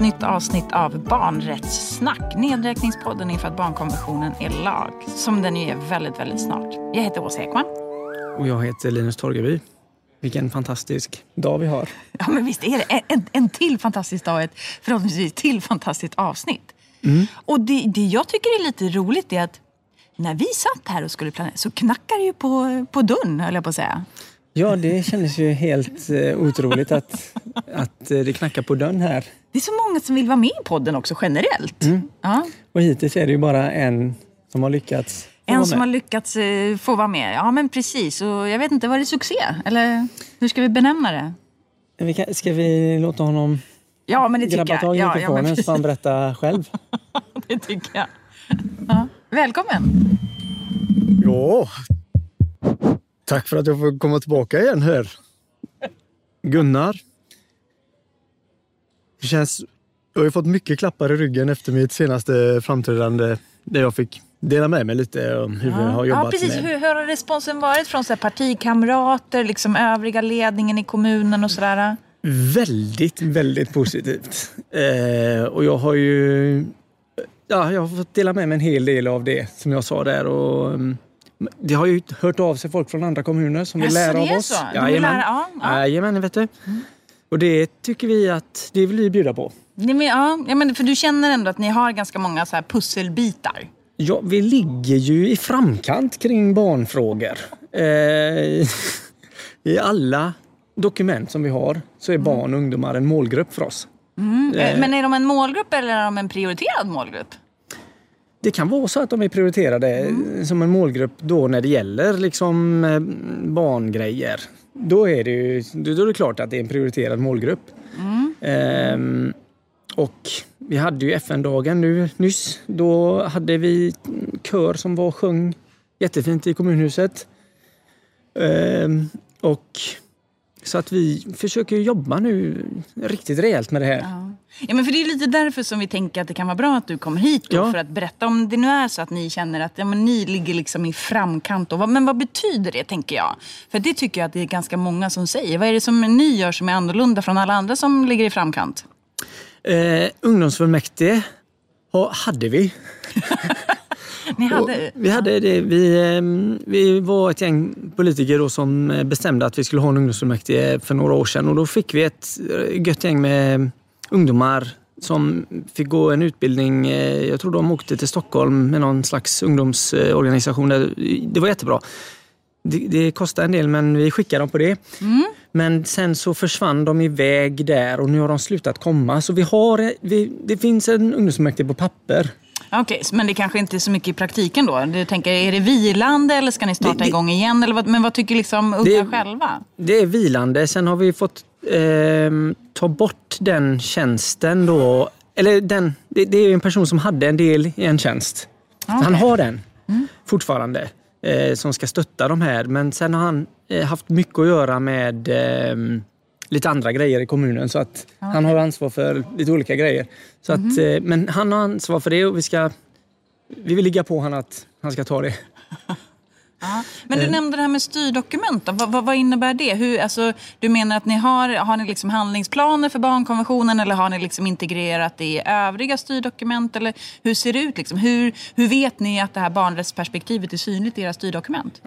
ett nytt avsnitt av Barnrättssnack. Nedräkningspodden inför att barnkonventionen är lag. Som den ju är väldigt, väldigt snart. Jag heter Åsa Ekman. Och jag heter Linus Torgeby. Vilken fantastisk dag vi har. Ja, men visst är det. En, en till fantastisk dag ett förhoppningsvis till fantastiskt avsnitt. Mm. Och det, det jag tycker är lite roligt är att när vi satt här och skulle planera så knackar det ju på, på dörren, höll jag på att säga. Ja, det kändes ju helt eh, otroligt att, att eh, det knackar på dörren här. Det är så många som vill vara med i podden också generellt. Ja. Och hittills är det ju bara en som har lyckats få En som har lyckats eh, få vara med. Ja, men precis. Och jag vet inte, var det succé? Eller hur ska vi benämna det? Vi kan, ska vi låta honom Ja, men det tycker grabba jag. tag i Ja, mikrofonen så får han berätta själv? det tycker jag. Ja. Välkommen! Ja, tack för att jag får komma tillbaka igen här. Gunnar. Det känns... Jag har ju fått mycket klappar i ryggen efter mitt senaste framträdande där jag fick dela med mig lite om hur vi har jobbat ja, precis. med... Hur, hur har responsen varit från så partikamrater, liksom övriga ledningen i kommunen och sådär? Väldigt, väldigt positivt. Eh, och jag har ju... Ja, jag har fått dela med mig en hel del av det som jag sa där. Och, mm, det har ju hört av sig folk från andra kommuner som vill Jaså, lära av oss. så? Jajamän. lära- ja, ja. Jajamän, vet du. Och det tycker vi att det vill vi bjuda på. Nej, men, ja, ja, men för du känner ändå att ni har ganska många så här pusselbitar. Ja, vi ligger ju i framkant kring barnfrågor. Eh, I alla dokument som vi har så är barn och ungdomar en målgrupp för oss. Eh, Men är de en målgrupp eller är de en prioriterad målgrupp? Det kan vara så att de är prioriterade som en målgrupp då när det gäller liksom eh, barngrejer. Då är, det ju, då är det klart att det är en prioriterad målgrupp. Ehm, och vi hade ju FN-dagen nu nyss. Då hade vi kör som var sjöng jättefint i kommunhuset. Ehm, och så att vi försöker jobba nu riktigt rejält med det här. Ja, men för det är lite därför som vi tänker att det kan vara bra att du kommer hit då, Ja. för att berätta om det nu är så att ni känner att ja, men ni ligger liksom i framkant. Och vad, men vad betyder det, tänker jag? För det tycker jag att det är ganska många som säger. Vad är det som ni gör som är annorlunda från alla andra som ligger i framkant? Eh, ungdomsfullmäktige ha- hade vi. Ni hade... Vi, hade det, vi, ehm, vi var ett gäng politiker då som bestämde att vi skulle ha en ungdomsfullmäktige för några år sedan och då fick vi ett eh, gött gäng med ungdomar som fick gå en utbildning. eh, Jag tror de åkte till Stockholm med någon slags ungdomsorganisation. där- Det var jättebra. Det, det kostade en del men vi skickade dem på det. Men sen så försvann de iväg där och nu har de slutat komma. Så vi har, eh, vi, det finns en ungdomsfullmäktige på papper. Okej, men det kanske inte är så mycket i praktiken då? Du tänker, är det vilande eller ska ni starta Det- det- igång igen? Eller vad, men vad tycker liksom unga Det- själva? Det är vilande. Sen har vi fått ehm, ta bort den tjänsten då. Eller den, det, det är en person som hade en del i en tjänst. Han har den fortfarande. Eh, som ska stötta de här. Men sen har han eh, haft mycket att göra med ehm, lite andra grejer i kommunen. Så att han har ansvar för lite olika grejer. Så att, eh, men han har ansvar för det och vi ska vi vill ligga på honom att han ska ta det. Ja. Men du Eh. nämnde det här med styrdokument. Vad, vad, vad innebär det? Hur, alltså, du menar att ni har, har ni liksom handlingsplaner för barnkonventionen eller har ni liksom integrerat det i övriga styrdokument? Eller hur ser det ut? Liksom? Hur, hur vet ni att det här barnrättsperspektivet är synligt i era styrdokument?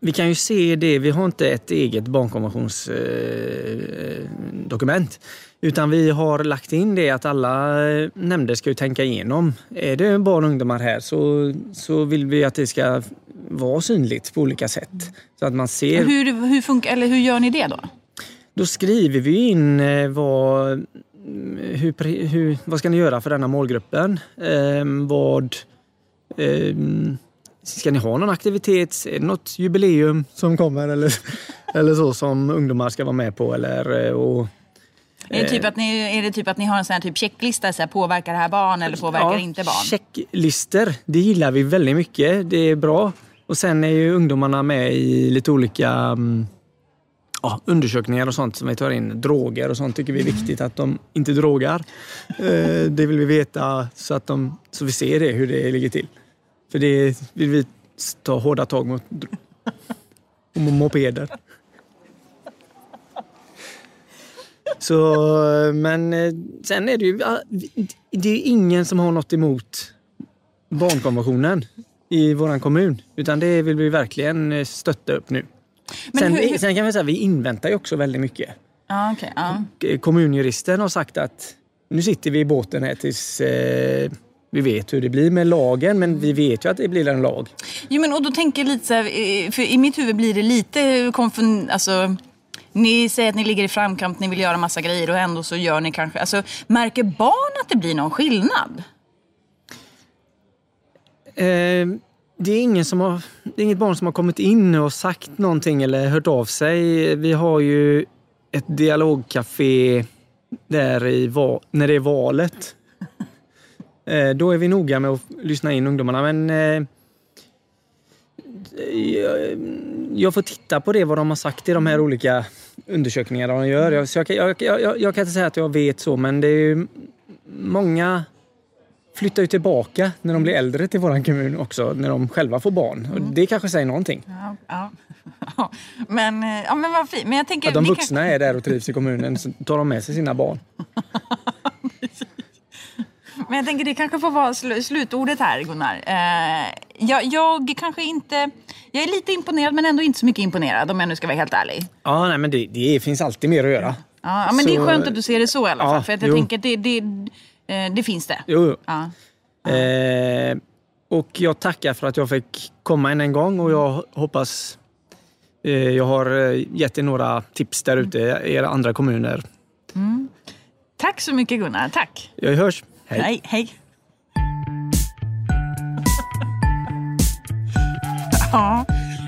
Vi kan ju se det, vi har inte ett eget barnkonventionsdokument. Dokument. utan vi har lagt in det att alla eh, nämnder ska ju tänka igenom. Är det barn och ungdomar här så, så vill vi att det ska vara synligt på olika sätt. Så att man ser. Hur, hur, funkar, eller hur gör ni det då? Då skriver vi in eh, vad, hur, hur, vad ska ni göra för denna målgruppen? Eh, vad eh, Ska ni ha någon aktivitet? Är det något jubileum som kommer eller, eller så som ungdomar ska vara med på? Eller, eh, och, Är det, typ att ni, är det typ att ni har en sån här typ checklista? Så här, påverkar det här barn eller påverkar det inte barn? Checklister, det gillar vi väldigt mycket. Det är bra. Och sen är ju ungdomarna med i lite olika mm, ja, undersökningar och sånt som vi tar in. Droger och sånt tycker vi är viktigt att de inte drogar. Eh, det vill vi veta så att de, så vi ser det, hur det ligger till. För det vill vi ta hårda tag mot och mopeder. Så, men eh, sen är det ju, ah, det är ingen som har något emot barnkonventionen i vår kommun. Utan det vill vi verkligen eh, stötta upp nu. Sen, hur- hur- sen kan vi säga att vi inväntar ju också väldigt mycket. Okej. ja. Eh, Kommunjuristen har sagt att nu sitter vi i båten här tills eh, vi vet hur det blir med lagen. Men vi vet ju att det blir en lag. Jo, men och då tänker jag lite så här, eh, för i mitt huvud blir det lite konfun... Alltså, ni säger att ni ligger i framkant, ni vill göra massa grejer och ändå så gör ni kanske... Alltså, märker barn att det blir någon skillnad? Eh, det är, ingen som har, det är inget barn som har kommit in och sagt någonting eller hört av sig. Vi har ju ett dialogcafé där i när det är valet. Eh, då är vi noga med att lyssna in ungdomarna. Men eh, jag, jag får titta på det, vad de har sagt i de här olika undersökningarna de gör. Jag, jag, kan- jag, jag, kan inte säga att jag vet så, men det är ju många flyttar ju tillbaka när de blir äldre till våran kommun också, när de själva får barn. Och det kanske säger någonting. Ja, ja. men, eh, ja, men vad fint. Men jag tänker... Att de vi kan- vuxna är där och trivs i kommunen, så tar de med sig sina barn. Men jag tänker det kanske får vara sl- slutordet här Gunnar. Eh, jag, jag kanske inte... Jag är lite imponerad men ändå inte så mycket imponerad om jag nu ska vara helt ärlig. Ja, nej, men det, det finns alltid mer att göra. Ja, ja, men det är Så- skönt att du ser det så i alla Ja, fall. För att jag jo. tänker att det, det, eh, det finns det. Jo, jo. Ja. Eh, och jag tackar för att jag fick komma än en gång och jag hoppas eh, jag har eh, gett er några tips där ute i era andra kommuner. Tack så mycket Gunnar. Tack. Jag hörs. Hej. Hej. hej. ja,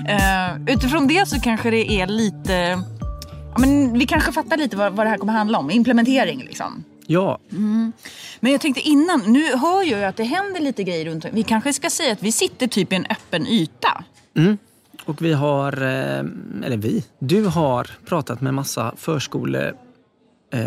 eh, utifrån det så kanske det är lite... Ja, men vi kanske fattar lite vad, vad det här kommer handla om. Implementering liksom. Ja, Men jag tänkte innan, nu hör jag ju att det händer lite grejer runt om. Vi kanske ska säga att vi sitter typ i en öppen yta. och vi har, eh, eller vi, du har pratat med massa förskole eh,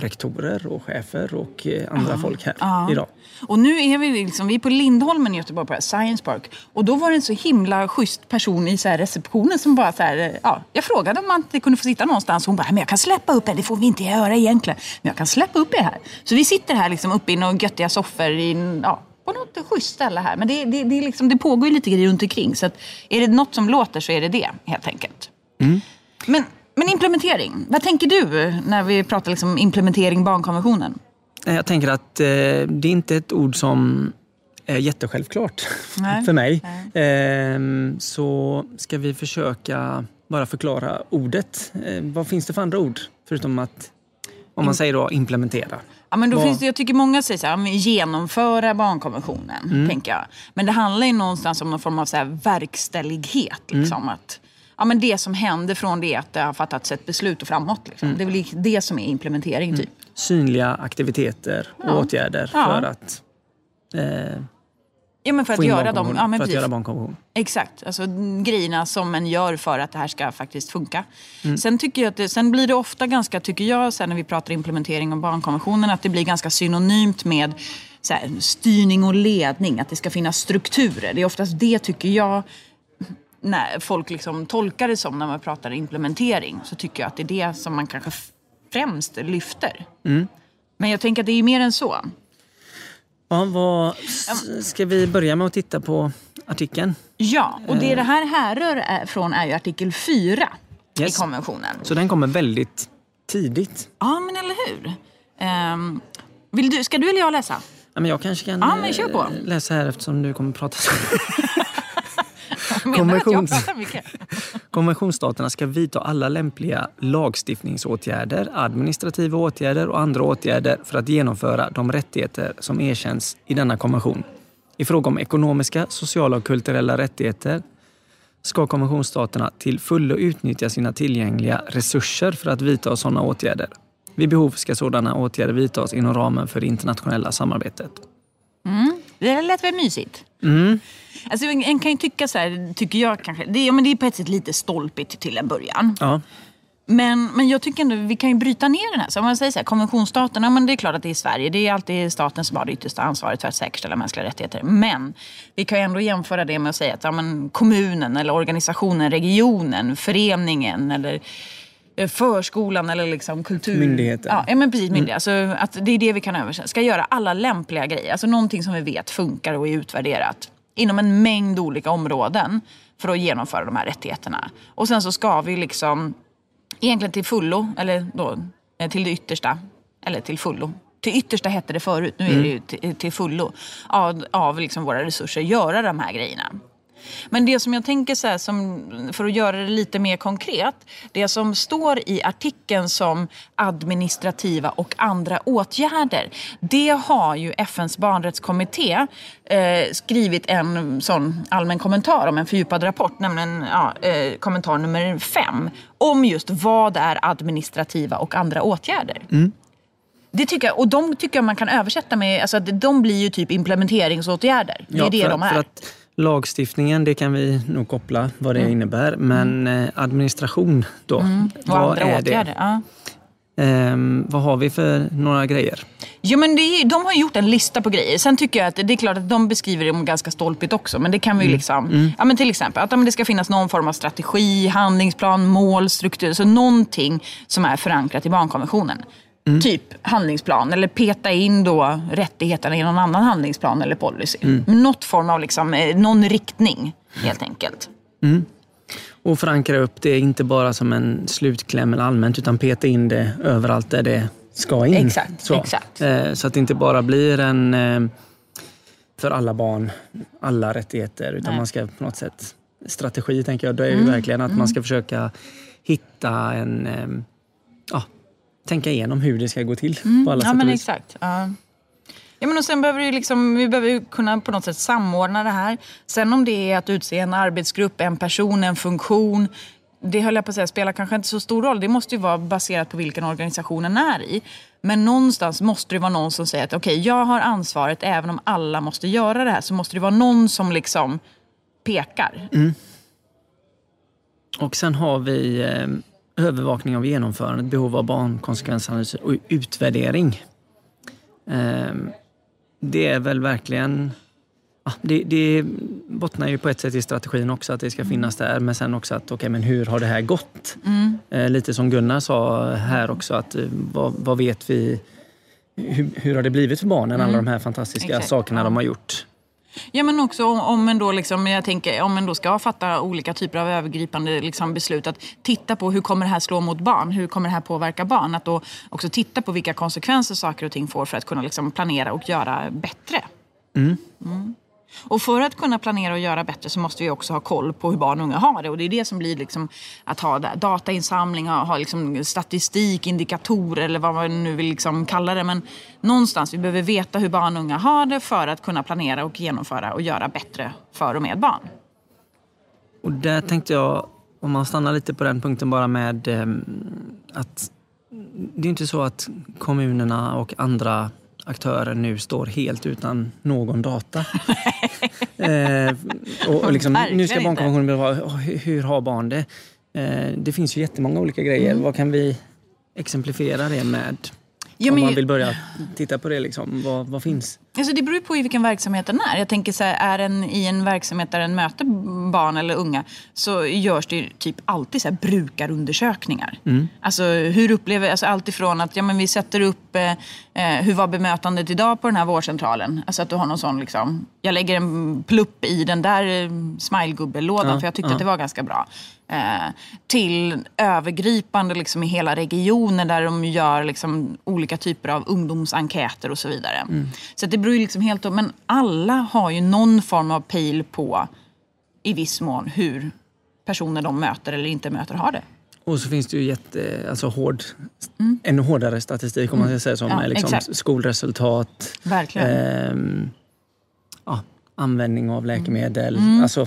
rektorer och chefer och eh, andra folk här Ja. idag. Och nu är vi, liksom, vi är på Lindholmen i Göteborg på Science Park. Och då var det en så himla schysst person i så här receptionen som bara så här, eh, ja, jag frågade om man inte kunde få sitta någonstans. Hon bara, men jag kan släppa upp er, det får vi inte göra egentligen. Men jag kan släppa upp er här. Så vi sitter här liksom uppe i några göttiga soffor i, ja, på något schysst ställe här. Men det, det, det, liksom, det pågår ju lite grejer runt omkring. Så att är det något som låter så är det det helt enkelt. Men, men implementering, vad tänker du när vi pratar liksom implementering barnkonventionen? Jag tänker att eh, det är inte ett ord som är jättesjälvklart Nej. för mig. Ehm, så ska vi försöka bara förklara ordet. Eh, vad finns det för andra ord? Förutom att, om man säger då implementera. Ja, men då Vad- finns det, jag tycker många säger så här, genomföra barnkonventionen. Mm. Tänker jag. Men det handlar ju någonstans om någon form av så verkställighet. Liksom, Mm. att, ja, men det som händer från det att det har fattats ett beslut och framåt. Liksom. Mm. Det är väl det som är implementering typ. Synliga aktiviteter och Ja. åtgärder Ja. för att eh, Ja, men för att göra dem, ja, men för att göra barnkonvention. Exakt, alltså grejerna som en gör för att det här ska faktiskt funka. Mm. Sen, tycker jag att det, sen blir det ofta ganska, tycker jag, sen när vi pratar implementering av barnkonventionen, att det blir ganska synonymt med så här, styrning och ledning, att det ska finnas strukturer. Det är oftast det, tycker jag, när folk liksom tolkar det som när man pratar implementering, så tycker jag att det är det som man kanske främst lyfter. Mm. Men jag tänker att det är mer än så. Ja, vad, ska vi börja med att titta på artikeln? Ja, och Eh. det det här härrör är- från är ju artikel 4 Yes. i konventionen. Så den kommer väldigt tidigt. Ja, men eller hur? Ehm, vill du, ska du eller jag läsa? Ja, men jag kanske kan Ja, eh, läsa här eftersom du kommer prata så. Jag menar att jag Konventions-. Konventionsstaterna ska vidta alla lämpliga lagstiftningsåtgärder, administrativa åtgärder och andra åtgärder för att genomföra de rättigheter som erkänns i denna konvention. I fråga om ekonomiska, sociala och kulturella rättigheter ska konventionsstaterna till fullo utnyttja sina tillgängliga resurser för att vidta sådana åtgärder. Vid behov ska sådana åtgärder vidtas inom ramen för det internationella samarbetet. Det lät väl mysigt? Mm. Alltså, en en kan ju tycka så här, tycker jag kanske, det, ja, men det är på ett sätt lite stolpigt till en början. Ja, Men, men jag tycker ändå vi kan ju bryta ner den här. Så om man säger så här, konventionsstaterna, men det är klart att det är Sverige. Det är alltid staten som har det yttersta ansvaret för att säkerställa mänskliga rättigheter. Men vi kan ju ändå jämföra det med att säga att ja, men kommunen eller organisationen, regionen, föreningen eller förskolan eller liksom kultur... Myndigheten. Ja, men precis. Myndighet. Alltså, att det är det vi kan översätta. Ska göra alla lämpliga grejer. Alltså någonting som vi vet funkar och är utvärderat. Inom en mängd olika områden för att genomföra de här rättigheterna. Och sen så ska vi liksom egentligen till fullo, eller då eh, till det yttersta, eller till fullo. Till yttersta hette det förut, nu är det ju till, till fullo. Av, av liksom våra resurser göra de här grejerna. Men det som jag tänker så här, som, för att göra det lite mer konkret. Det som står i artikeln som administrativa och andra åtgärder. Det har ju FNs barnrättskommitté eh, skrivit en sån allmän kommentar om en fördjupad rapport. Nämligen ja, eh, kommentar nummer fem. Om just vad är administrativa och andra åtgärder. Det tycker jag, och de tycker jag man kan översätta med, alltså att de blir ju typ implementeringsåtgärder. Det är det för, de är. Att lagstiftningen, det kan vi nog koppla vad det innebär. Men eh, administration då, och vad andra är åtgärder. det? Ja. Ehm, vad har vi för några grejer? Jo, men är, de har gjort en lista på grejer. Sen tycker jag att det är klart att de beskriver det ganska stolpigt också. Men det kan vi ju liksom... Ja, men till exempel att ja, men det ska finnas någon form av strategi, handlingsplan, mål, struktur. Så någonting som är förankrat i barnkonventionen. Typ handlingsplan eller peta in då rättigheterna i någon annan handlingsplan eller policy. Men Något form av liksom, eh, någon riktning helt enkelt. Och förankra upp det inte bara som en slutkläm eller allmänt utan peta in det överallt där det ska in. Exakt, så. exakt. Eh, så att det inte bara blir en eh, för alla barn, alla rättigheter utan Nej. man ska på något sätt strategi tänker jag. Det är ju Mm, verkligen att man ska försöka hitta en ja, tänka igenom hur det ska gå till på alla Mm. Ja, sätt men exakt. Ja. Ja, men och sen behöver vi, liksom, vi behöver kunna på något sätt samordna det här. Sen om det är att utse en arbetsgrupp, en person, en funktion. Det höll jag på att säga spelar kanske inte så stor roll. Det måste ju vara baserat på vilken organisationen är i. Men någonstans måste det vara någon som säger att okej, jag har ansvaret även om alla måste göra det här. Så måste det vara någon som liksom pekar. Och sen har vi eh, övervakning av genomförandet, behov av barnkonsekvensanalyser och utvärdering. Eh, det är väl verkligen... Det, det bottnar ju på ett sätt i strategin också att det ska finnas där men sen också att okej men hur har det här gått? Eh, lite som Gunnar sa här också att eh, vad, vad vet vi? Hur, hur har det blivit för barnen alla de här fantastiska Exakt, sakerna de har gjort? Ja, men också om, om en då liksom, jag tänker, om en då ska fatta olika typer av övergripande liksom beslut. Att titta på hur kommer det här slå mot barn? Hur kommer det här påverka barn? Att då också titta på vilka konsekvenser saker och ting får för att kunna liksom planera och göra bättre. Mm. Och för att kunna planera och göra bättre så måste vi också ha koll på hur barn och unga har det. Och det är det som blir liksom att ha datainsamling, ha, ha liksom statistik, indikatorer eller vad man nu vill liksom kalla det. Men någonstans, vi behöver veta hur barn och unga har det för att kunna planera och genomföra och göra bättre för och med barn. Och där tänkte jag, om man stannar lite på den punkten bara med eh, att det är inte så att kommunerna och andra aktörer nu står helt utan någon data. eh, och, och liksom, nu ska barnkonventionen vara, oh, hur, hur har barn det? Eh, det finns ju jättemånga olika grejer. Mm. Vad kan vi exemplifiera det med? Ja, om men- man vill börja titta på det, liksom, vad, vad finns? Alltså det beror på i vilken verksamhet den är. Jag tänker så här, är den i en verksamhet där den möter barn eller unga så görs det typ alltid så här brukarundersökningar. Alltså hur upplever, alltså allt ifrån att ja, men vi sätter upp eh, eh, hur var bemötandet idag på den här vårdcentralen? Alltså att du har någon sån liksom, jag lägger en plupp i den där eh, smilegubbe-lådan Ja, för jag tyckte ja. att det var ganska bra. Eh, till övergripande liksom i hela regionen där de gör liksom olika typer av ungdomsenkäter och så vidare. Så att det beror ju liksom helt på, men alla har ju någon form av pejl på i viss mån hur personer de möter eller inte möter har det. Och så finns det ju jätte, alltså hård, ännu hårdare statistik om man ska säga så, Mm. Ja, liksom exakt. skolresultat, Verkligen. ehm, ja, användning av läkemedel. Mm. Alltså,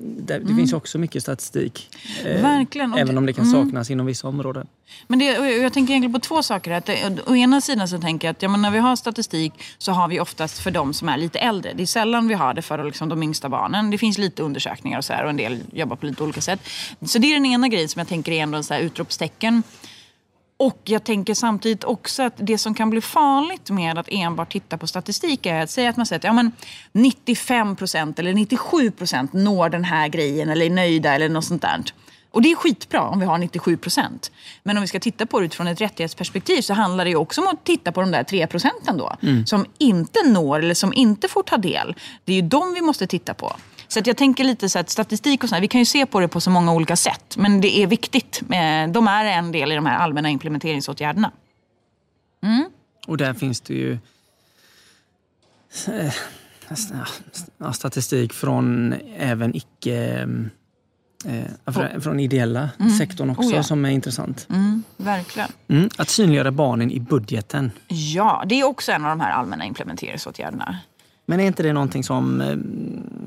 det, det finns också mycket statistik. eh, Verkligen. Även om det kan saknas inom vissa områden. Men det, jag tänker egentligen på två saker. Att det, å ena sidan så tänker jag att ja, men när vi har statistik så har vi oftast för de som är lite äldre. Det är sällan vi har det för liksom, de yngsta barnen. Det finns lite undersökningar och så här, och en del jobbar på lite olika sätt. Så det är den ena grejen som jag tänker är ändå en så här utropstecken. Och jag tänker samtidigt också att det som kan bli farligt med att enbart titta på statistik är att säga att man säger att ja, men 95 procent eller 97 procent når den här grejen eller är nöjda eller något sånt där. Och det är skitbra om vi har 97 procent. Men om vi ska titta på det utifrån ett rättighetsperspektiv så handlar det också om att titta på de där 3 procenten då. Som inte når eller som inte får ta del. Det är ju de vi måste titta på. Så att jag tänker lite så att statistik och sånt, vi kan ju se på det på så många olika sätt. Men det är viktigt. Eh, De är en del i de här allmänna implementeringsåtgärderna. Och där finns det ju eh, statistik från även icke... Eh, från, ideella sektorn också Oh ja. som är intressant. Mm, verkligen. Mm, att synliggöra barnen i budgeten. Ja, det är också en av de här allmänna implementeringsåtgärderna. Men är inte det någonting som, eh,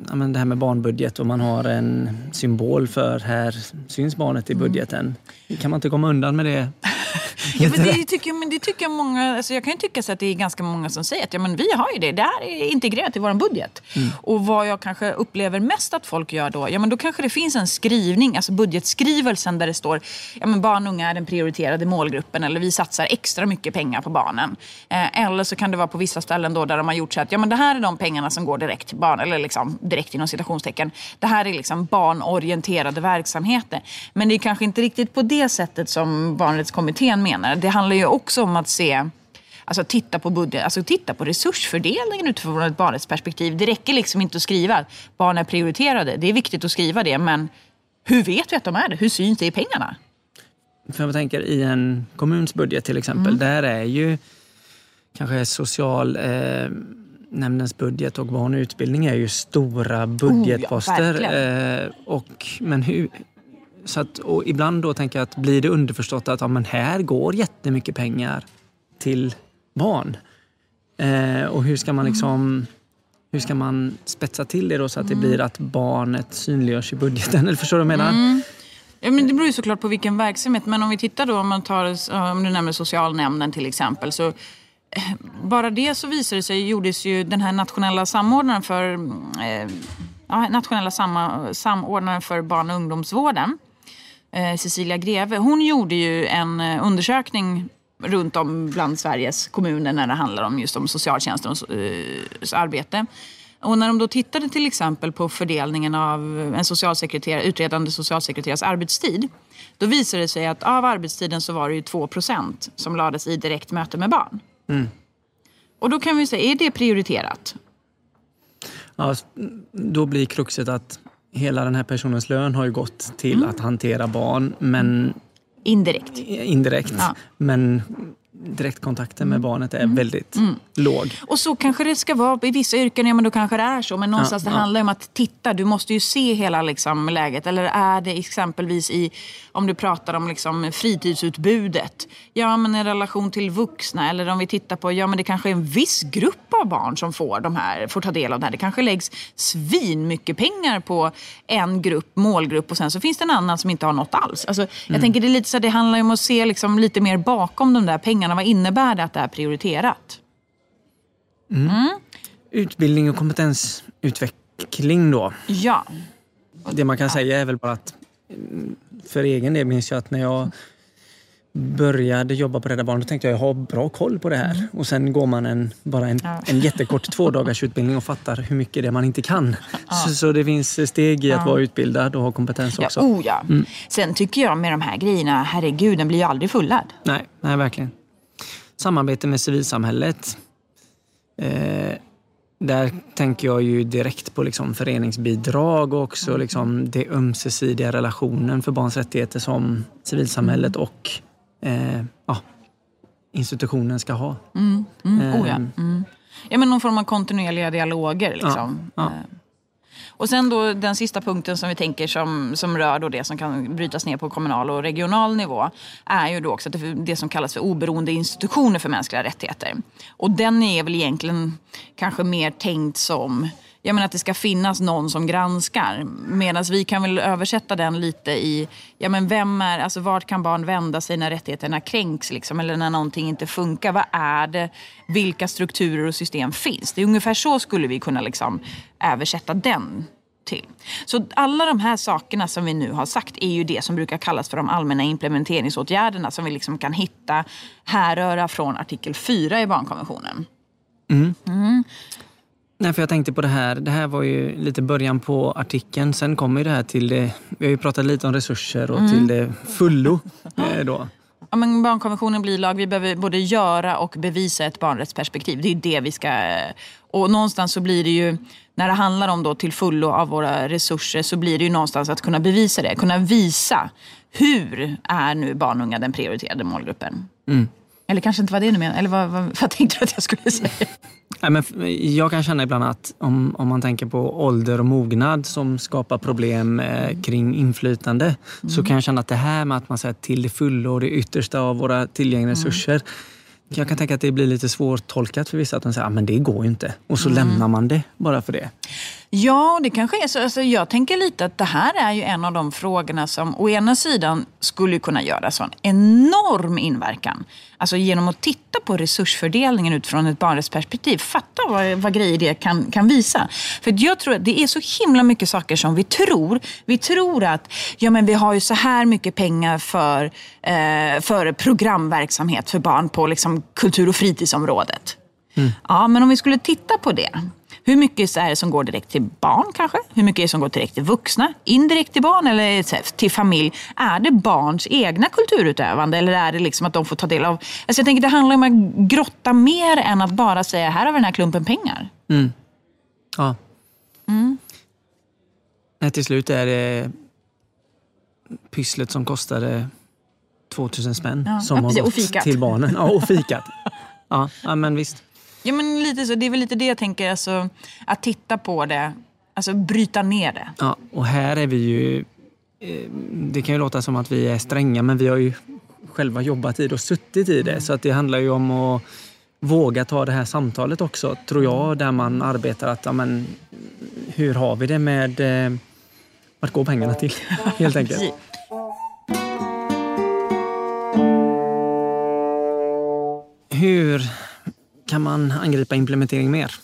ja, men det här med barnbudget och man har en symbol för här syns barnet i budgeten. Kan man inte komma undan med det? Ja, men det, tycker, men det tycker många, alltså jag kan ju tycka så att det är ganska många som säger att ja, men vi har ju det, det här är integrerat i vår budget. Och vad jag kanske upplever mest att folk gör då, ja men då kanske det finns en skrivning, alltså budgetskrivelsen där det står ja men barn och unga är den prioriterade målgruppen eller vi satsar extra mycket pengar på barnen. Eh, eller så kan det vara på vissa ställen då där de har gjort så att ja men det här är de pengarna som går direkt till barn, eller liksom direkt inom citationstecken. Det här är liksom barnorienterade verksamheter. Men det är kanske inte riktigt på det sättet som barnrättskommittén menar. Det handlar ju också om att se Alltså titta på budget, alltså titta på resursfördelningen utifrån ett barnrättsperspektiv. Det räcker liksom inte att skriva att barn är prioriterade. Det är viktigt att skriva det, men hur vet vi att de är det? Hur syns det i pengarna? För jag tänker i en kommuns budget till exempel, Mm. där är ju kanske social eh, nämndens budget och barn och utbildning är ju stora budgetposter. verkligen. eh, och, men hur, så att, och ibland då tänker jag att blir det underförstått att ja, men här går jättemycket pengar till barn. Eh, och hur ska man liksom hur ska man spetsa till det då så att det blir att barnet synliggörs i budgeten? Eller förstår du vad jag menar? Ja, men det beror ju såklart på vilken verksamhet. Men om vi tittar då, om man tar, om du nämner socialnämnden till exempel. Så eh, bara det så visade det sig, gjordes ju den här nationella samordnaren för eh, ja, nationella samordnaren för barn och ungdomsvården. Eh, Cecilia Greve, hon gjorde ju en eh, undersökning runt om bland Sveriges kommuner när det handlar om just om socialtjänstens eh, arbete. Och när de då tittade till exempel på fördelningen av en socialsekreterare, utredande socialsekreterares arbetstid. Då visade det sig att av arbetstiden så var det ju 2% som lades i direkt möte med barn. Och då kan vi säga, är det prioriterat? Ja, då blir kruxet att hela den här personens lön har ju gått till Mm. att hantera barn, men Indirekt. indirekt. Ja. Mm. Men direktkontakten med barnet är väldigt låg. Och så kanske det ska vara i vissa yrken, ja men då kanske det är så. Men någonstans Ja, det ja. handlar om att titta, du måste ju se hela liksom, läget. Eller är det exempelvis i, om du pratar om liksom, fritidsutbudet. Ja men i relation till vuxna. Eller om vi tittar på, ja men det kanske är en viss grupp av barn som får, de här, får ta del av det här. Det kanske läggs svin mycket pengar på en grupp, målgrupp och sen så finns det en annan som inte har något alls. Alltså, jag tänker det är lite så det handlar om att se liksom, lite mer bakom de där pengarna. Vad innebär det att det är prioriterat? Utbildning och kompetensutveckling då. Ja. Det man kan säga är väl bara att mm, för egen del minns jag att när jag började jobba på Rädda Barnen då tänkte jag jag har bra koll på det här. Och sen går man en, bara en, Ja. en jättekort två dagars utbildning och fattar hur mycket det är man inte kan. Så, så det finns steg i att vara utbildad och ha kompetens Ja, också. oh ja. Sen tycker jag med de här grejerna, herregud, den blir ju aldrig fullärd. Nej, nej, verkligen. Samarbete med civilsamhället. Eh, där tänker jag ju direkt på liksom föreningsbidrag och också liksom det ömsesidiga relationen för barns rättigheter som civilsamhället och eh, ja, institutionen ska ha. Mm, oh ja. Ehm. Mm. ja, men någon form av kontinuerliga dialoger. Liksom. Ja, ja. Eh, Och sen då den sista punkten som vi tänker som, som rör då det som kan brytas ner på kommunal och regional nivå är ju då också det, det som kallas för oberoende institutioner för mänskliga rättigheter. Och den är väl egentligen kanske mer tänkt som jag menar att det ska finnas någon som granskar. Medan vi kan väl översätta den lite i, ja men vem är, alltså vart kan barn vända sig när rättigheterna kränks liksom, eller när någonting inte funkar? Vad är det? Vilka strukturer och system finns? Det är ungefär så skulle vi kunna liksom översätta den till. Så alla de här sakerna som vi nu har sagt är ju det som brukar kallas för de allmänna implementeringsåtgärderna som vi liksom kan hitta härröra från artikel 4 i barnkonventionen. Mm. Nej, för jag tänkte på det här. Det här var ju lite början på artikeln. Sen kommer det här till det. Vi har ju pratat lite om resurser och till det fullo. Eh, då. Ja, men barnkonventionen blir lag. Vi behöver både göra och bevisa ett barnrättsperspektiv. Det är det vi ska... Och någonstans så blir det ju, när det handlar om då till fullo av våra resurser, så blir det ju någonstans att kunna bevisa det. Kunna visa hur är nu barn och unga den prioriterade målgruppen. Mm. Eller kanske inte var det du menade? Eller vad, vad, vad tänkte du att jag skulle säga? Nej, men jag kan känna ibland att om, om man tänker på ålder och mognad som skapar problem eh, kring inflytande så kan jag känna att det här med att man säger till det fulla och det yttersta av våra tillgängliga resurser jag kan tänka att det blir lite svårtolkat för vissa att de säger att men det går ju inte. Och så lämnar man det bara för det. Ja, det kanske är så. Alltså, jag tänker lite att det här är ju en av de frågorna som å ena sidan skulle kunna göra sån enorm inverkan. Alltså genom att titta på resursfördelningen utifrån ett barnrättsperspektiv. Fatta vad, vad grejer det kan, kan visa. För jag tror att det är så himla mycket saker som vi tror. Vi tror att ja, men vi har ju så här mycket pengar för, eh, för programverksamhet för barn på liksom, kultur och fritidsområdet. Ja, men om vi skulle titta på det. Hur mycket är det som går direkt till barn kanske? Hur mycket är det som går direkt till vuxna? Indirekt till barn eller till familj? Är det barns egna kulturutövande eller är det liksom att de får ta del av... Alltså jag tänker det handlar om att grotta mer än att bara säga här har vi den här klumpen pengar. Ja. Nej, till slut är det pysslet som kostade 2000 spänn Ja, som ja, har precis. Gått till barnen. Ja, och fikat. Ja men visst. Ja, men lite så. Det är väl lite det jag tänker, alltså, att titta på det, alltså bryta ner det. Ja, och här är vi ju... eh, Det kan ju låta som att vi är stränga men vi har ju själva jobbat i det och suttit i det. Så att det handlar ju om att våga ta det här samtalet också, tror jag, där man arbetar att, ja, men, hur har vi det med eh, vart går pengarna till? Helt enkelt. Precis. Hur kan man angripa implementering mer?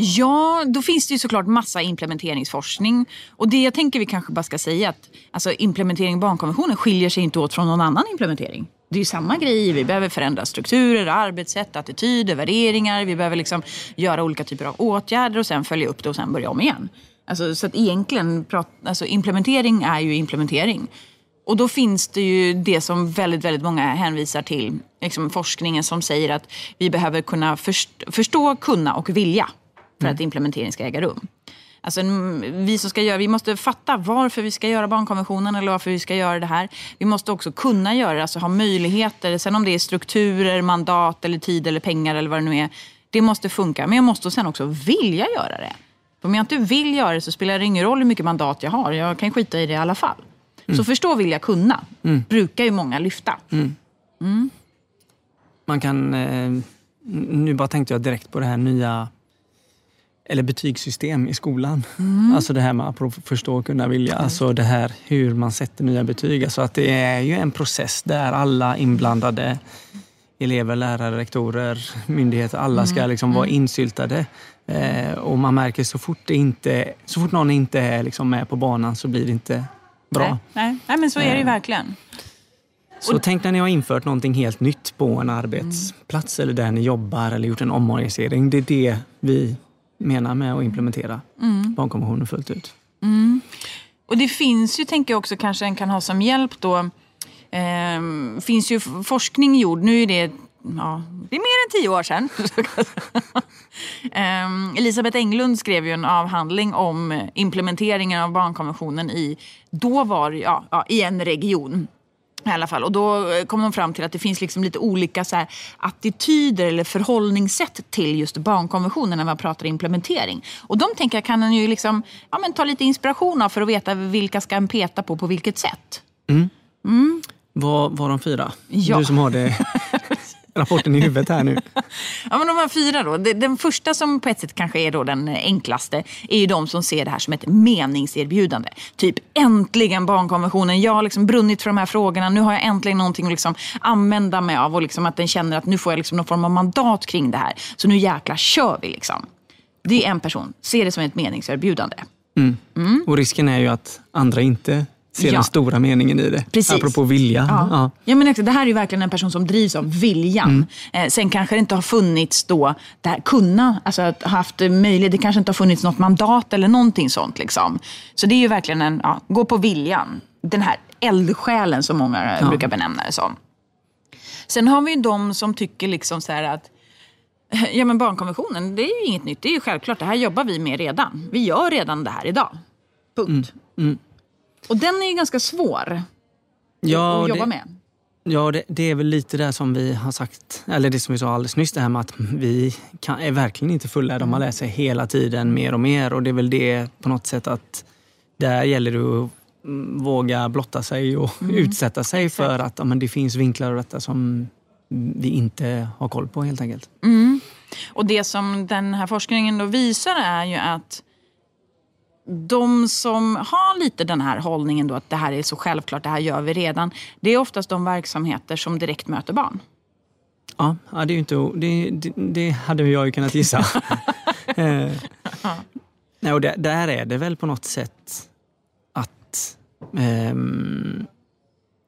Ja, då finns det ju såklart massa implementeringsforskning. Och det jag tänker vi kanske bara ska säga att alltså, implementering av barnkonventionen skiljer sig inte åt från någon annan implementering. Det är ju samma grej. Vi behöver förändra strukturer, arbetssätt, attityder, värderingar. Vi behöver liksom göra olika typer av åtgärder och sen följa upp det och sen börja om igen. Alltså, så att egentligen, alltså, implementering är ju implementering. Och då finns det ju det som väldigt, väldigt många hänvisar till, liksom forskningen som säger att vi behöver kunna först, förstå, kunna och vilja för att implementering ska äga rum. Alltså, mm, vi, som ska göra, vi måste fatta varför vi ska göra barnkonventionen eller varför vi ska göra det här. Vi måste också kunna göra det, alltså ha möjligheter. Sen om det är strukturer, mandat, eller tid eller pengar eller vad det nu är. Det måste funka. Men jag måste sen också vilja göra det. För om jag inte vill göra det så spelar det ingen roll hur mycket mandat jag har. Jag kan skita i det i alla fall. Så förstå, vilja, kunna brukar ju många lyfta. Man kan... Eh, nu bara tänkte jag direkt på det här nya eller betygssystem i skolan. Alltså det här med att förstå och kunna vilja. Alltså det här hur man sätter nya betyg. Alltså att det är ju en process där alla inblandade elever, lärare, rektorer, myndigheter, alla ska liksom vara insyltade. Eh, och man märker så fort, det inte, så fort någon inte är liksom med på banan så blir det inte bra. Nej, nej, nej, men så är det ju verkligen. Så tänk när ni har infört någonting helt nytt på en arbetsplats eller där ni jobbar eller gjort en omorganisering. Det är det vi menar med att implementera barnkonventionen fullt ut. Och det finns ju, tänker jag också, kanske en kan ha som hjälp då. Eh, finns ju forskning gjord, nu är det, ja, det är mer än tio år sedan. eh, Elisabeth Englund skrev ju en avhandling om implementeringen av barnkonventionen i, då var ja, ja, i en region. I alla fall. Och då kom de fram till att det finns liksom lite olika så här, attityder eller förhållningssätt till just barnkonventionen när man pratar implementering. Och de tänker jag kan en ju liksom, ja, men ta lite inspiration av för att veta vilka ska en peta på på vilket sätt. Var, var de fyra? Ja. Du som har det, rapporten i huvudet här nu. Ja, men de här fyra då. Den första som på ett sätt kanske är då den enklaste är ju de som ser det här som ett meningserbjudande. Typ äntligen barnkonventionen. Jag har liksom brunnit för de här frågorna. Nu har jag äntligen någonting att liksom använda mig av och liksom att den känner att nu får jag liksom någon form av mandat kring det här. Så nu jäkla kör vi liksom. Det är en person. Ser det som ett meningserbjudande. Och risken är ju att andra inte ser Ja. den stora meningen i det. Precis. Apropå vilja. Ja. Ja. Ja. men det här är verkligen en person som drivs av viljan. Eh, sen kanske det inte har funnits då, det här, kunna, alltså att ha haft möjlighet, det kanske inte har funnits något mandat eller någonting sånt. Liksom. Så det är ju verkligen en, ja, gå på viljan. Den här eldsjälen som många Ja. brukar benämna det som. Sen har vi ju de som tycker liksom så här att Ja men barnkonventionen, det är ju inget nytt. Det är ju självklart, det här jobbar vi med redan. Vi gör redan det här idag. Punkt. Och den är ju ganska svår Ja, att jobba det, med. Ja, det, det är väl lite det som vi har sagt, eller det som vi sa alldeles nyss, det här med att vi kan, är verkligen inte fullärda. Man lär sig hela tiden mer och mer och det är väl det på något sätt att där gäller det att mm, våga blotta sig och utsätta sig för att ja, men det finns vinklar och detta som vi inte har koll på helt enkelt. Och det som den här forskningen då visar är ju att de som har lite den här hållningen då att det här är så självklart, det här gör vi redan. Det är oftast de verksamheter som direkt möter barn. Ja, det, är ju inte, det, det, det hade jag ju kunnat gissa. Eh, Nej, och där, där är det väl på något sätt att ehm,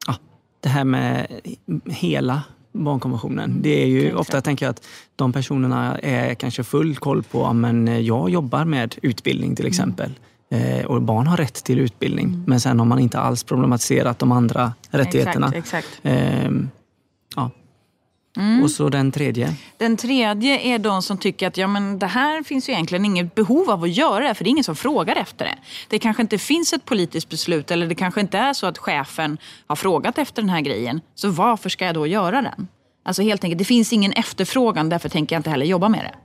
ja, det här med hela barnkonventionen. Det är ju exakt. ofta tänker jag att de personerna är kanske full koll på, men jag jobbar med utbildning till exempel. Eh, och barn har rätt till utbildning. Men sen har man inte alls problematiserat de andra rättigheterna. Exakt, exakt. Ehm, ja. Och så den tredje. Den tredje är de som tycker att ja, men det här finns ju egentligen inget behov av att göra det, för det är ingen som frågar efter det. Det kanske inte finns ett politiskt beslut eller det kanske inte är så att chefen har frågat efter den här grejen. Så varför ska jag då göra den? Alltså helt enkelt, det finns ingen efterfrågan, därför tänker jag inte heller jobba med det.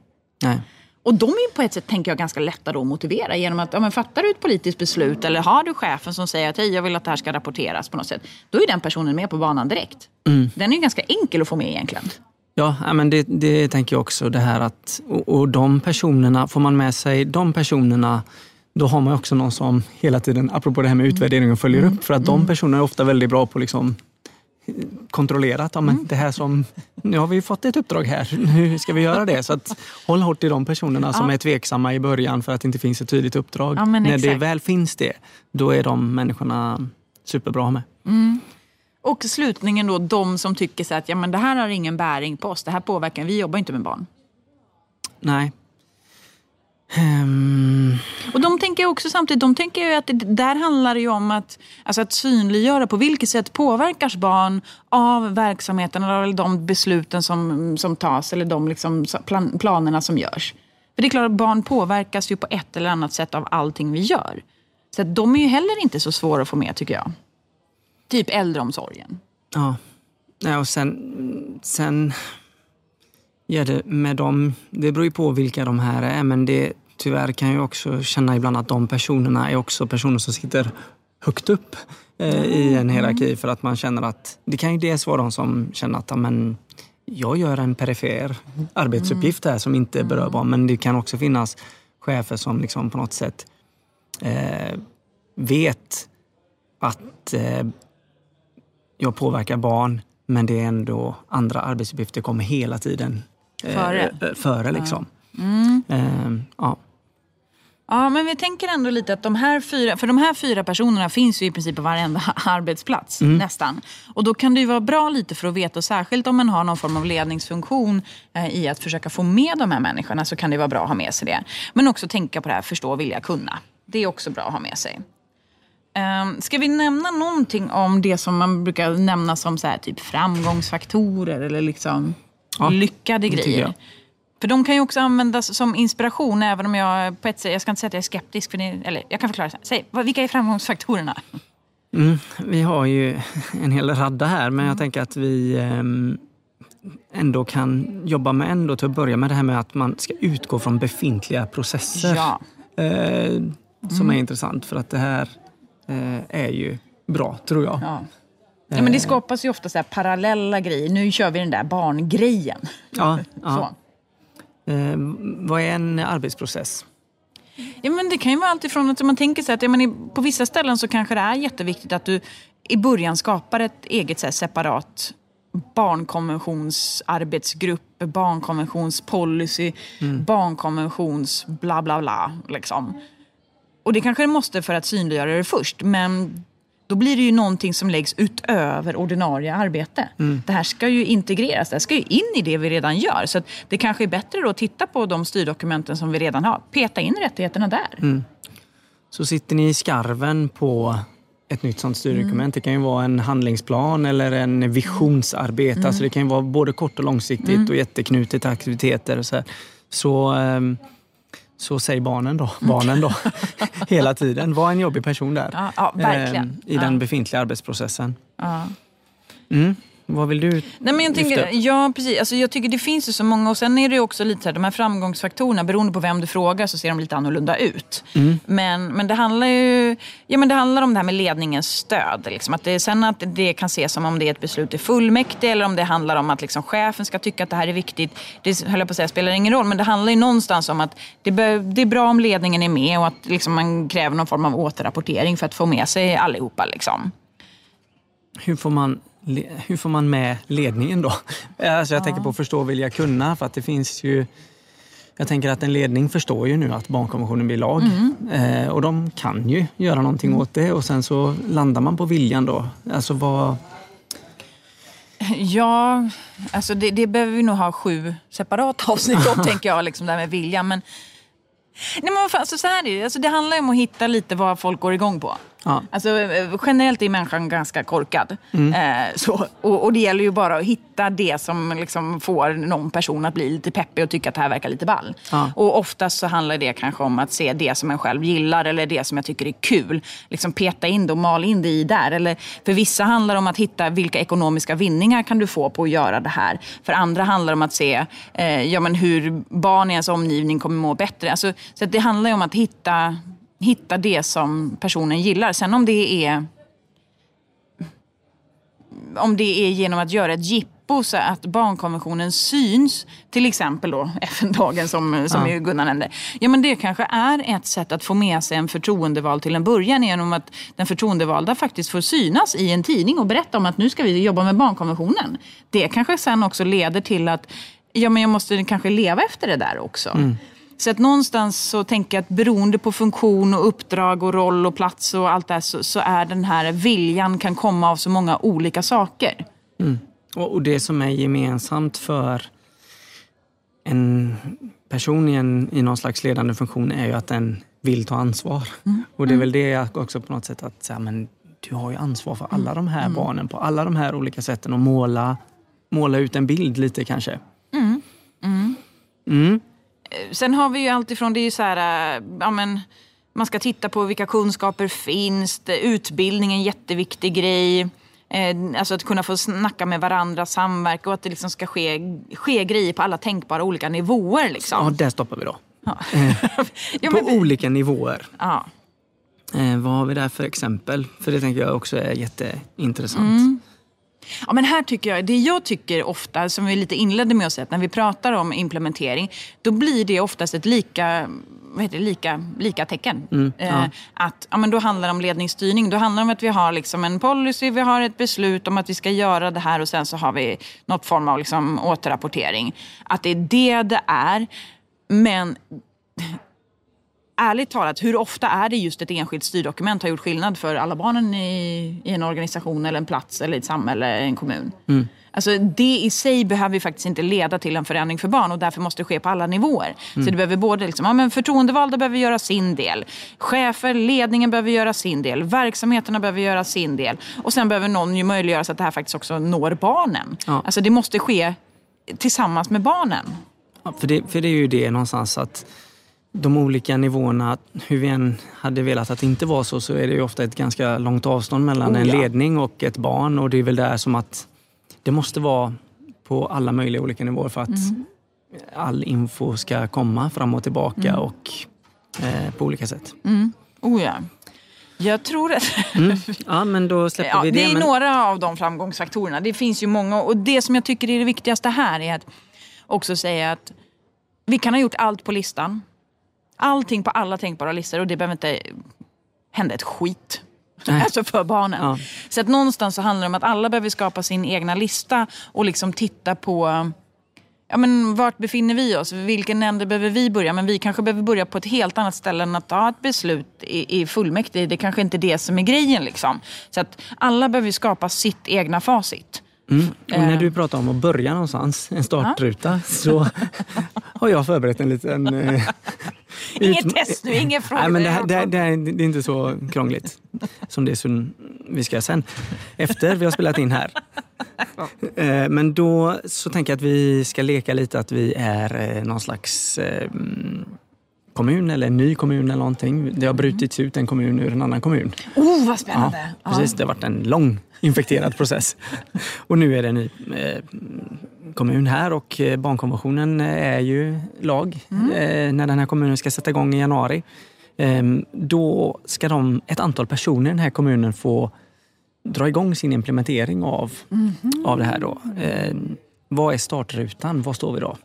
Nej. Och de är ju på ett sätt tänker jag, ganska lätta då att motivera genom att ja, men fattar du ett politiskt beslut eller har du chefen som säger att hej, jag vill att det här ska rapporteras på något sätt. Då är den personen med på banan direkt. Den är ju ganska enkel att få med egentligen. Ja, men det, det tänker jag också. Det här att, och, och de personerna, får man med sig de personerna då har man också någon som hela tiden, apropå det här med utvärdering och följer upp, för att de personerna är ofta väldigt bra på liksom kontrollera att ja, men det här som, nu har vi fått ett uppdrag här, hur ska vi göra det? Så att håll hårt i de personerna som Ja. är tveksamma i början för att det inte finns ett tydligt uppdrag. Ja, När det väl finns det, då är de människorna superbra med. Och slutningen då, de som tycker så att ja, men det här har ingen bäring på oss, det här påverkar, vi jobbar inte med barn. Nej. Ehm, Och de tänker också samtidigt, de tänker ju att det, där handlar det ju om att, alltså att synliggöra på vilket sätt påverkas barn av verksamheten eller de besluten som, som tas eller de liksom plan, planerna som görs. För det är klart att barn påverkas ju på ett eller annat sätt av allting vi gör. Så att de är ju heller inte så svåra att få med tycker jag. Typ äldreomsorgen. Ja. ja och sen, sen ja, det med dem, det beror ju på vilka de här är, men det, tyvärr kan jag också känna ibland att de personerna är också personer som sitter högt upp eh, i en hierarki för att man känner att det kan ju dels vara de som känner att ja, men, jag gör en perifer arbetsuppgift här som inte berör barn, men det kan också finnas chefer som liksom på något sätt eh, vet att eh, jag påverkar barn men det är ändå andra arbetsuppgifter kommer hela tiden Före. eh, före liksom. Mm. Eh, ja. Ja, men vi tänker ändå lite att de här fyra, för de här fyra personerna finns ju i princip på varenda arbetsplats nästan. Och då kan det ju vara bra lite för att veta, och särskilt om man har någon form av ledningsfunktion eh, i att försöka få med de här människorna så kan det vara bra att ha med sig det. Men också tänka på det här förstå, vilja, kunna. Det är också bra att ha med sig. Um, ska vi nämna någonting om det som man brukar nämna som så här, typ framgångsfaktorer eller liksom Ja, lyckade grejer? För de kan ju också användas som inspiration även om jag på ett sätt, jag ska inte säga att jag är skeptisk, för det, eller jag kan förklara. här. Säg, vilka är framgångsfaktorerna? Mm, vi har ju en hel radda här men jag tänker att vi ehm, ändå kan jobba med ändå till att börja med det här med att man ska utgå från befintliga processer. Ja. Eh, som är intressant för att det här eh, är ju bra tror jag. Ja. Ja, men det skapas ju ofta så parallella grejer. Nu kör vi den där barngrejen. Ja, ja. Eh, vad är en arbetsprocess? Ja, men det kan ju vara allt ifrån att man tänker sig att ja, men på vissa ställen så kanske det är jätteviktigt att du i början skapar ett eget så här, separat barnkonventionsarbetsgrupp, barnkonventionspolicy, barnkonventions bla bla bla. Liksom. Och det kanske det måste för att synliggöra det först. Men då blir det ju någonting som läggs utöver ordinarie arbete. Mm. Det här ska ju integreras, det här ska ju in i det vi redan gör. Så det kanske är bättre att titta på de styrdokumenten som vi redan har. Peta in rättigheterna där. Mm. Så sitter ni i skarven på ett nytt sånt styrdokument. Det kan ju vara en handlingsplan eller en visionsarbete. Mm. Alltså det kan ju vara både kort och långsiktigt och jätteknutet aktiviteter. Och så, här. så ehm, så säg barnen då. Barnen då. Hela tiden. Var en jobbig person där. Ja, ja. Ehm, I den befintliga arbetsprocessen. Mm. Vad vill du Nej, men jag, tänker, lyfta upp? ja, precis. Alltså, jag tycker det finns ju så många. Och sen är det också lite så här, de här framgångsfaktorerna, beroende på vem du frågar så ser de lite annorlunda ut. Mm. Men, men det handlar ju ja, men det handlar om det här med ledningens stöd. Liksom. Att det, sen att det kan ses som om det är ett beslut i fullmäktige eller om det handlar om att liksom, chefen ska tycka att det här är viktigt. Det höll jag på att säga, spelar ingen roll. Men det handlar ju någonstans om att det, bör, det är bra om ledningen är med och att liksom, man kräver någon form av återrapportering för att få med sig allihopa. Liksom. Hur får man, hur får man med ledningen då? Alltså jag tänker på förstå, vilja, kunna. För att det finns ju... Jag tänker att en ledning förstår ju nu att barnkonventionen blir lag. Eh, och de kan ju göra någonting åt det. Och sen så landar man på viljan då. Alltså vad... Ja, alltså det, det behöver vi nog ha sju separata avsnitt om, tänker jag, liksom det här med viljan. Men, nej, men vad fan, alltså, så här är det. Alltså, det handlar ju om att hitta lite vad folk går igång på. Ja. Alltså, eh, generellt är människan ganska korkad. Eh, så, och, och det gäller ju bara att hitta det som liksom får någon person att bli lite peppig och tycka att det här verkar lite ball. Ja. Och oftast så handlar det kanske om att se det som en själv gillar eller det som jag tycker är kul. Liksom peta in det och mal in det i där. Eller för vissa handlar det om att hitta vilka ekonomiska vinningar kan du få på att göra det här. För andra handlar det om att se eh, ja, men hur barn i ens omgivning kommer må bättre. Alltså, så det handlar ju om att hitta, hitta det som personen gillar. Sen om det är om det är genom att göra ett jippo så att barnkonventionen syns, till exempel då FN-dagen som, som Ja. Gunnar nämnde. Ja men det kanske är ett sätt att få med sig en förtroendevald till en början genom att den förtroendevalda faktiskt får synas i en tidning och berätta om att nu ska vi jobba med barnkonventionen. Det kanske sen också leder till att ja, men jag måste kanske leva efter det där också. Så att någonstans så tänker jag att beroende på funktion och uppdrag och roll och plats och allt det här så, så är den här viljan kan komma av så många olika saker. Och, och det som är gemensamt för en person i, en, i någon slags ledande funktion är ju att den vill ta ansvar. Och det är väl det också på något sätt att säga, men du har ju ansvar för alla de här barnen på alla de här olika sätten och måla, måla ut en bild lite kanske. Mm. Sen har vi ju alltifrån, det är ju så här, äh, ja men man ska titta på vilka kunskaper finns, utbildning är en jätteviktig grej. Eh, alltså att kunna få snacka med varandra, samverka och att det liksom ska ske, ske grejer på alla tänkbara olika nivåer. Ja, Liksom. där stoppar vi då. Ja, På men, olika nivåer. ja. Eh, vad har vi där för exempel? För det tänker jag också är jätteintressant. Mm. Ja, men här tycker jag, det jag tycker ofta, som vi lite inledde med att säga, att när vi pratar om implementering, då blir det oftast ett lika, vad heter det, lika, lika tecken. Mm, ja. Eh, att, ja, men då handlar det om ledningsstyrning. Då handlar det om att vi har liksom en policy, vi har ett beslut om att vi ska göra det här och sen så har vi något form av liksom återrapportering. Att det är det det är. Men ärligt talat, hur ofta är det just ett enskilt styrdokument har gjort skillnad för alla barnen i, i en organisation eller en plats eller ett samhälle, en kommun? Alltså det i sig behöver ju faktiskt inte leda till en förändring för barn och därför måste det ske på alla nivåer. Så det behöver både liksom, ja, men förtroendevalda behöver göra sin del, chefer, ledningen behöver göra sin del, verksamheterna behöver göra sin del och sen behöver någon ju möjliggöra så att det här faktiskt också når barnen. Ja. Alltså det måste ske tillsammans med barnen. Ja, för, det, för det är ju det någonstans att de olika nivåerna, hur vi än hade velat att det inte var så, så är det ju ofta ett ganska långt avstånd mellan Oh, en ja. ledning och ett barn. Och det är väl där som att det måste vara på alla möjliga olika nivåer för att Mm. all info ska komma fram och tillbaka Mm. och eh, på olika sätt. Oh ja. Jag tror att... Ja, men då släpper Ja, vi det. det är men... några av de framgångsfaktorerna. Det finns ju många. Och det som jag tycker är det viktigaste här är att också säga att vi kan ha gjort allt på listan. Allting på alla tänkbara listor och det behöver inte hända ett skit. Nej. Alltså för barnen. Ja. Så att någonstans så handlar det om att alla behöver skapa sin egna lista och liksom titta på ja, men vart befinner vi oss? Vilken ände behöver vi börja? Men vi kanske behöver börja på ett helt annat ställe än att ta ett beslut i, i fullmäktige. Det kanske inte är det som är grejen. Liksom. Så att alla behöver skapa sitt egna facit. Mm. Och när du pratar om att börja någonstans, en startruta, så har jag förberett en liten... Inget test nu, ingen fråga. Nej, men det, här, det, här, det, här, det är inte så krångligt som det som vi ska sen. Efter vi har spelat in här. Eh, men då så tänker jag att vi ska leka lite att vi är eh, någon slags eh, kommun eller en ny kommun eller någonting. Det har brutits ut en kommun ur en annan kommun. Oh, vad spännande! Ja, precis, det har varit en lång infekterad process. Och nu är det en ny eh, kommun här och eh, barnkonventionen är ju lag mm. eh, när den här kommunen ska sätta igång i januari. Eh, då ska de, ett antal personer i den här kommunen få dra igång sin implementering av, mm. av det här. Då. Eh, vad är startrutan? Var står vi då?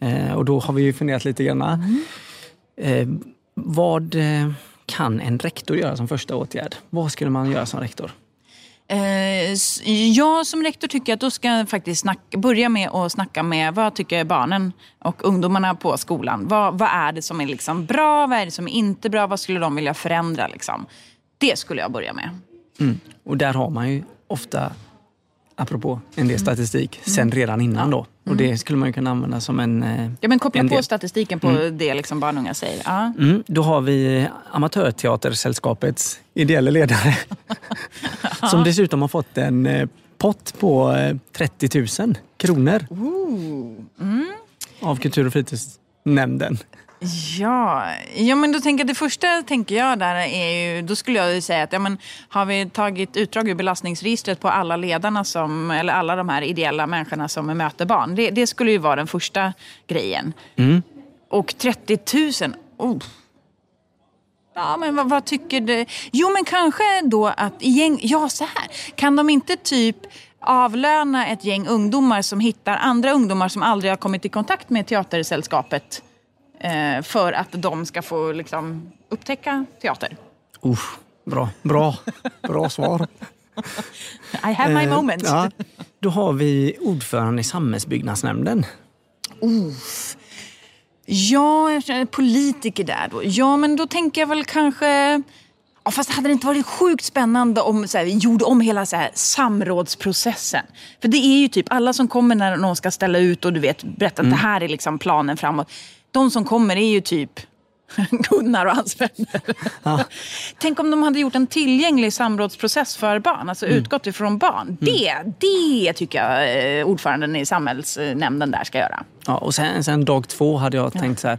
Eh, och då har vi ju funderat lite grann. Mm. Eh, vad eh, kan en rektor göra som första åtgärd? Vad skulle man göra som rektor? Eh, jag som rektor tycker att då ska jag faktiskt snacka, börja med att snacka med vad tycker barnen och ungdomarna på skolan. Vad, vad är det som är liksom bra? Vad är det som är inte bra? Vad skulle de vilja förändra? Liksom? Det skulle jag börja med. Mm. Och där har man ju ofta apropå en del statistik, mm. sen redan innan då. Och det mm. skulle man ju kunna använda som en eh, Ja, men koppla på statistiken på mm. det liksom barn och unga säger. Ja. Mm. Då har vi Amatörteatersällskapets ideella ledare som dessutom har fått en eh, pott på 30 eh, 000 kronor mm. av Kultur och fritidsnämnden. Ja, ja men då tänker jag, det första tänker jag där är ju, då skulle jag säga att ja, men, har vi tagit utdrag ur belastningsregistret på alla ledarna som, eller alla de här ideella människorna som möter barn. Det, det skulle ju vara den första grejen. Mm. Och 30 000, oh. Ja, men vad, vad, tycker du? Jo, men kanske då att gäng, ja så här, kan de inte typ avlöna ett gäng ungdomar som hittar andra ungdomar som aldrig har kommit i kontakt med teatersällskapet eh, för att de ska få liksom, upptäcka teater. Uh, bra, bra, bra svar. I have my eh, moments. Ja, då har vi ordförande i samhällsbyggnadsnämnden. Uh. Ja, politiker där då. Ja, men då tänker jag väl kanske... Ja, fast hade det inte varit sjukt spännande om så här, vi gjorde om hela så här, samrådsprocessen? För det är ju typ alla som kommer när någon ska ställa ut och du vet, berätta att mm. det här är liksom planen framåt de som kommer är ju typ Gunnar och hans vänner. Ja. Tänk om de hade gjort en tillgänglig samrådsprocess för barn, alltså mm. utgått ifrån barn. Mm. Det, det tycker jag eh, ordföranden i samhällsnämnden där ska göra. Ja, och sen, sen dag två hade jag ja. tänkt så här,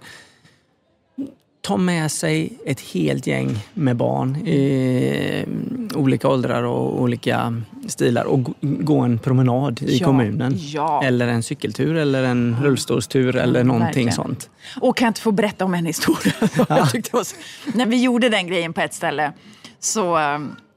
ta med sig ett helt gäng med barn i olika åldrar och olika stilar och gå en promenad i ja, kommunen. Ja. Eller en cykeltur eller en rullstolstur eller någonting verkligen. sånt. Och kan jag inte få berätta om en historia? Ja. när vi gjorde den grejen på ett ställe så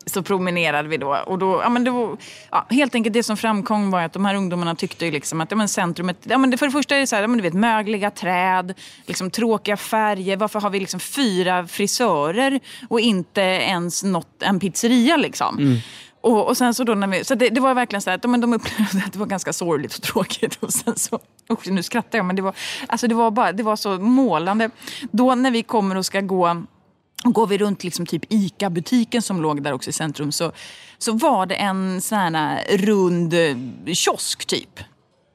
så promenerade vi då. Och då ja, men var, ja, helt enkelt det som framkom var att de här ungdomarna tyckte ju liksom att ja, men centrumet... Ja, men det, för det första är det så här, ja, men du vet, mögliga träd, liksom, tråkiga färger. Varför har vi liksom fyra frisörer och inte ens något, en pizzeria? Liksom? Mm. Och, och, sen så då när vi, så det, det var verkligen så att men de upplevde att det var ganska sorgligt och tråkigt. Och sen så, usch, nu skrattar jag men det var, alltså det var, bara, det var så målande. Då när vi kommer och ska gå och går vi runt liksom typ ICA-butiken som låg där också i centrum så, så var det en sån här rund eh, kiosk typ.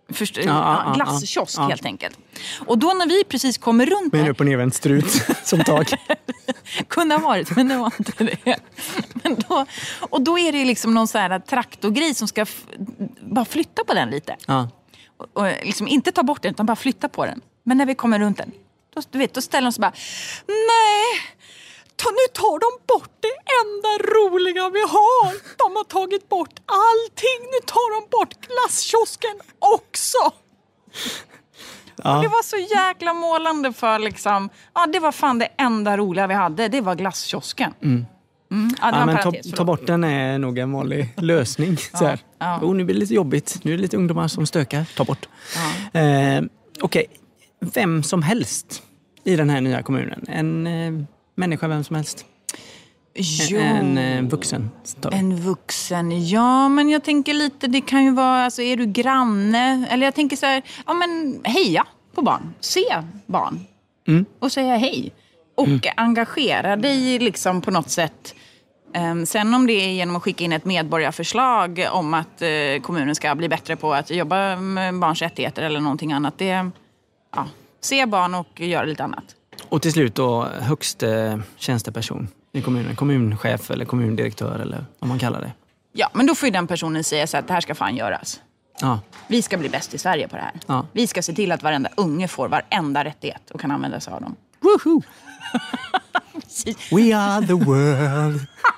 Först, ja, ja, glasskiosk ja, helt enkelt. Och då när vi precis kommer runt Med en upp och nervänd strut som tak. Kunde ha varit, men det var inte det. Men då, och då är det liksom någon sån här traktorgrej som ska bara flytta på den lite. Och, och liksom inte ta bort den, utan bara flytta på den. Men när vi kommer runt den, då, du vet, då ställer de sig bara Nej! Ta, nu tar de bort det enda roliga vi har. De har tagit bort allting. Nu tar de bort glasskiosken också. Ja. Det var så jäkla målande för liksom, ja det var fan det enda roliga vi hade, det var glasskiosken. Mm. Mm. Ja, ja, men ta, ta, bort den är nog en vanlig lösning. Så här. Ja. Oh, nu blir det lite jobbigt, nu är det lite ungdomar som stökar, ta bort. Ja. Eh, Okej, okay. vem som helst i den här nya kommunen. En eh, människa vem som helst? Jo. En, eh, vuxen. det. En vuxen, ja men jag tänker lite, det kan ju vara, alltså är du granne? Eller jag tänker så här, ja men heja på barn. Se barn. Och säga hej. Och engagera dig liksom på något sätt. Ehm, Sen om det är genom att skicka in ett medborgarförslag om att eh, kommunen ska bli bättre på att jobba med barns rättigheter eller någonting annat. Det, ja, se barn och göra lite annat. Och till slut då högste tjänsteperson i kommunen. Kommunchef eller kommundirektör eller vad man kallar det. Ja, men då får ju den personen säga så att det här ska fan göras. Ja, Vi ska bli bäst i Sverige på det här. Ja. Vi ska se till att varenda unge får varenda rättighet och kan använda sig av dem. Woohoo! We are the world.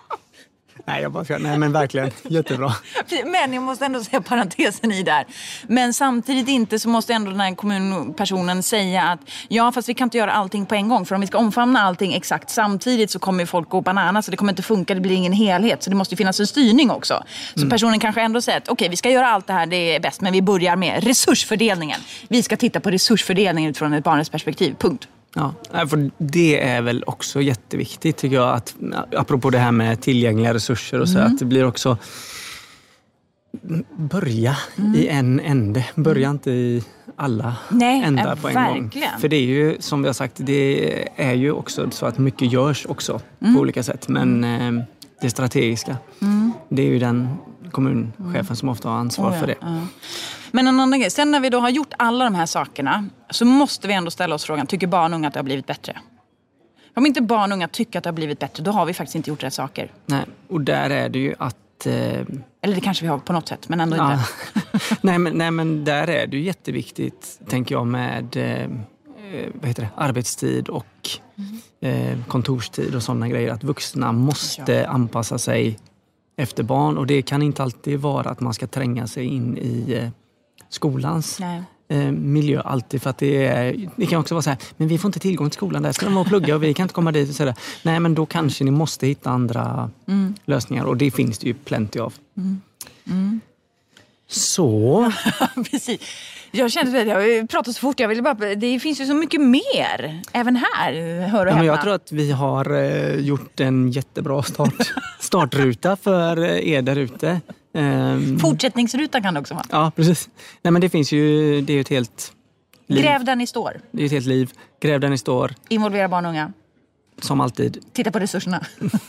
Nej, jag bara ska, Nej, men verkligen. Jättebra. Men jag måste ändå säga parentesen i där. Men samtidigt inte så måste ändå den här kommunpersonen säga att ja, fast vi kan inte göra allting på en gång. För om vi ska omfamna allting exakt samtidigt så kommer folk gå bananas så det kommer inte funka, det blir ingen helhet. Så det måste ju finnas en styrning också. Så personen kanske ändå säger att okej, vi ska göra allt det här, det är bäst. Men vi börjar med resursfördelningen. Vi ska titta på resursfördelningen utifrån ett barnets perspektiv. Punkt. Ja, för det är väl också jätteviktigt tycker jag. Att, apropå det här med tillgängliga resurser och så. Att det blir också... Börja i en ände. Börja inte i alla Nej, ändar på en verkligen. gång. För det är ju som vi har sagt, det är ju också så att mycket görs också på olika sätt. Men eh, det strategiska, det är ju den kommunchefen som ofta har ansvar Oh ja, för det. ja. Men en annan grej, sen när vi då har gjort alla de här sakerna så måste vi ändå ställa oss frågan, tycker barn och unga att det har blivit bättre? Om inte barn och unga tycker att det har blivit bättre, då har vi faktiskt inte gjort rätt saker. Nej, och där är det ju att eh, Eller det kanske vi har på något sätt, men ändå Ja. inte. nej, men, nej, men där är det ju jätteviktigt, tänker jag, med eh, eh, vad heter det? arbetstid och eh, kontorstid och sådana grejer. Att vuxna måste anpassa sig efter barn. Och det kan inte alltid vara att man ska tränga sig in i eh, skolans Nej. eh, miljö alltid. För att det, är, det kan också vara så här, men vi får inte tillgång till skolan, där ska de vara och plugga och vi kan inte komma dit. Och så där. Nej, men då kanske ni måste hitta andra lösningar och det finns det ju plenty av. Så, Precis. Jag kände att jag pratade så fort. Jag ville bara, det finns ju så mycket mer. Även här, hör och ja, men jag tror att vi har eh, gjort en jättebra start, startruta för er där ute. Ehm, Fortsättningsrutan kan det också vara. ja, precis. Nej, men det finns ju, det är ju ett helt liv. Gräv där ni står. Det är ett helt liv. Gräv där ni står, Involvera barn och unga. som alltid. Titta på resurserna.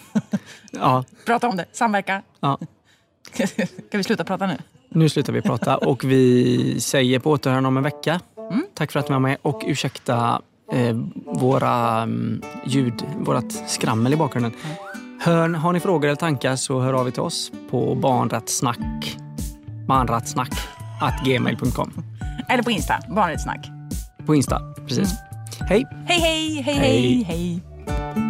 Ja, Prata om det. Samverka. ja. Ska vi sluta prata nu? Nu slutar vi prata och vi säger på återhörande om en vecka. Tack för att ni var med och ursäkta eh, våra mm, ljud, vårat skrammel i bakgrunden. Hör, har ni frågor eller tankar så hör av er till oss på barnrattsnack, barnrattsnack at gmail.com. Eller på Insta. Barnrättssnack. På Insta, precis. Hej! Hej, hej, hej, Hej. hej, hej.